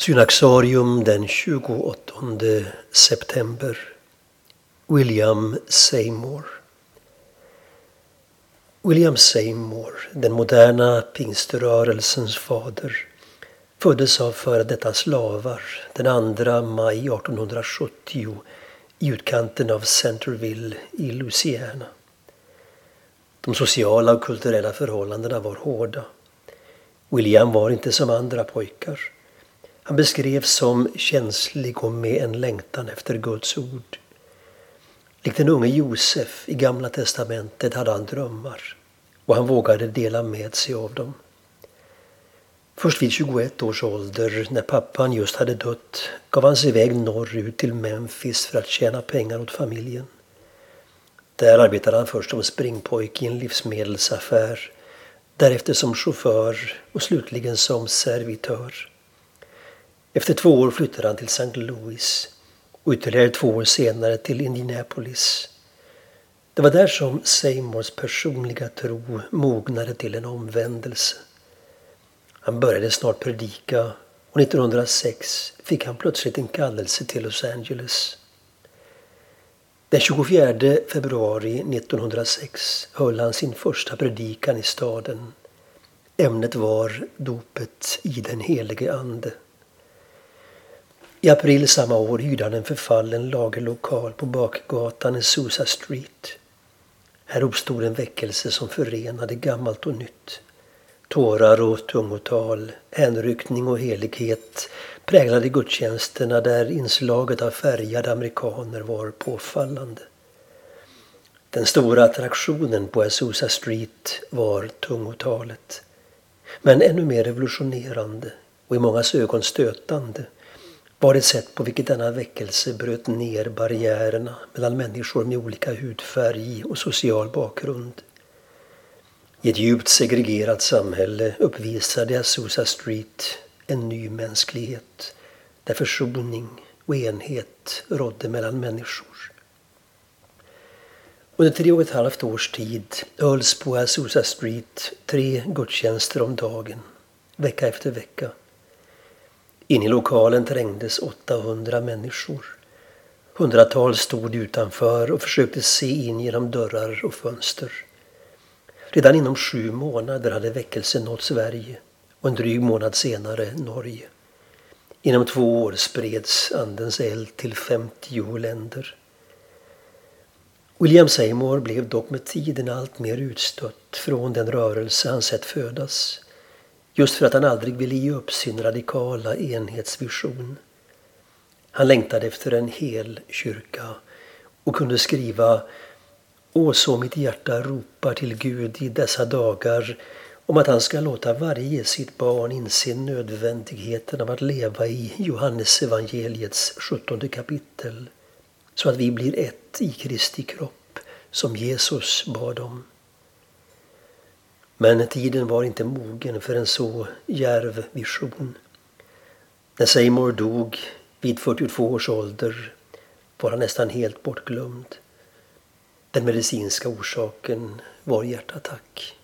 Synaxarium den 28 september. William Seymour. William Seymour, den moderna pingströrelsens fader, föddes av före detta slavar den 2 maj 1870 i utkanten av Centerville i Louisiana. De sociala och kulturella förhållandena var hårda. William var inte som andra pojkar. Han beskrevs som känslig och med en längtan efter Guds ord. Likt den unge Josef i Gamla testamentet hade han drömmar och han vågade dela med sig av dem. Först vid 21 års ålder, när pappan just hade dött, gav han sig iväg norrut till Memphis för att tjäna pengar åt familjen. Där arbetade han först som springpojke i en livsmedelsaffär, därefter som chaufför och slutligen som servitör. Efter två år flyttade han till St. Louis och ytterligare två år senare till Indianapolis. Det var där som Seymours personliga tro mognade till en omvändelse. Han började snart predika och 1906 fick han plötsligt en kallelse till Los Angeles. Den 24 februari 1906 höll han sin första predikan i staden. Ämnet var dopet i den helige Ande. I april samma år hyrde han en förfallen lagerlokal på bakgatan i Sousa Street. Här uppstod en väckelse som förenade gammalt och nytt. Tårar och tungotal, hänryckning och helighet präglade gudstjänsterna där inslaget av färgade amerikaner var påfallande. Den stora attraktionen på Azusa Street var tungotalet. Men ännu mer revolutionerande och i mångas ögon stötande var det sätt på vilket denna väckelse bröt ner barriärerna mellan människor med olika hudfärg och social bakgrund. I ett djupt segregerat samhälle uppvisade Azusa Street en ny mänsklighet där försoning och enhet rådde mellan människor. Under tre och ett halvt års tid hölls på Azusa Street tre gudstjänster om dagen, vecka efter vecka. In i lokalen trängdes 800 människor. Hundratals stod utanför och försökte se in genom dörrar och fönster. Redan inom sju månader hade väckelsen nått Sverige och en dryg månad senare Norge. Inom två år spreds Andens eld till 50 länder. William Seymour blev dock med tiden allt mer utstött från den rörelse han sett födas. Just för att han aldrig ville ge upp sin radikala enhetsvision. Han längtade efter en hel kyrka och kunde skriva Å så mitt hjärta ropar till Gud i dessa dagar om att han ska låta varje sitt barn inse nödvändigheten av att leva i Johannes evangeliets 17 kapitel så att vi blir ett i Kristi kropp som Jesus bad om. Men tiden var inte mogen för en så djärv vision. När Seymour dog vid 42 års ålder var han nästan helt bortglömd. Den medicinska orsaken var hjärtattack.